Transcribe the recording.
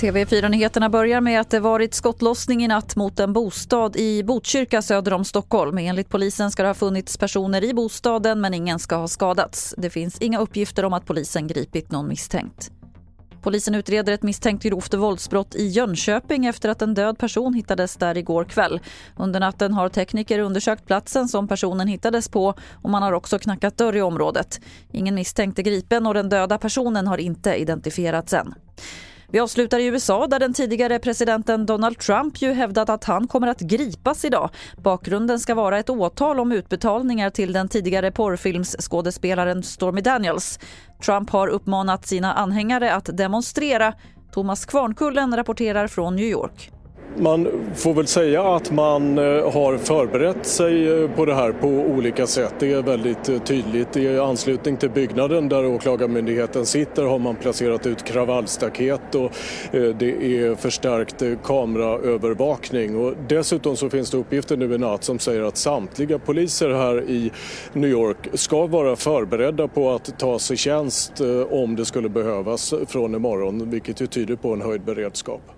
TV4-nyheterna börjar med att det varit skottlossning i natt mot en bostad i Botkyrka söder om Stockholm. Enligt polisen ska det ha funnits personer i bostaden men ingen ska ha skadats. Det finns inga uppgifter om att polisen gripit någon misstänkt. Polisen utreder ett misstänkt grovt våldsbrott i Jönköping efter att en död person hittades där igår kväll. Under natten har tekniker undersökt platsen som personen hittades på och man har också knackat dörr i området. Ingen misstänkt är gripen och den döda personen har inte identifierats än. Vi avslutar i USA där den tidigare presidenten Donald Trump ju hävdat att han kommer att gripas idag. Bakgrunden ska vara ett åtal om utbetalningar till den tidigare porrfilmsskådespelaren Stormy Daniels. Trump har uppmanat sina anhängare att demonstrera. Thomas Kvarnkullen rapporterar från New York. Man får väl säga att man eh, har förberett sig eh, på det här på olika sätt. Det är väldigt eh, tydligt. I anslutning till byggnaden där Åklagarmyndigheten sitter har man placerat ut kravallstaket och det är förstärkt kameraövervakning. Och dessutom så finns det uppgifter nu i natt som säger att samtliga poliser här i New York ska vara förberedda på att ta sig tjänst om det skulle behövas från imorgon, vilket ju tyder på en höjd beredskap.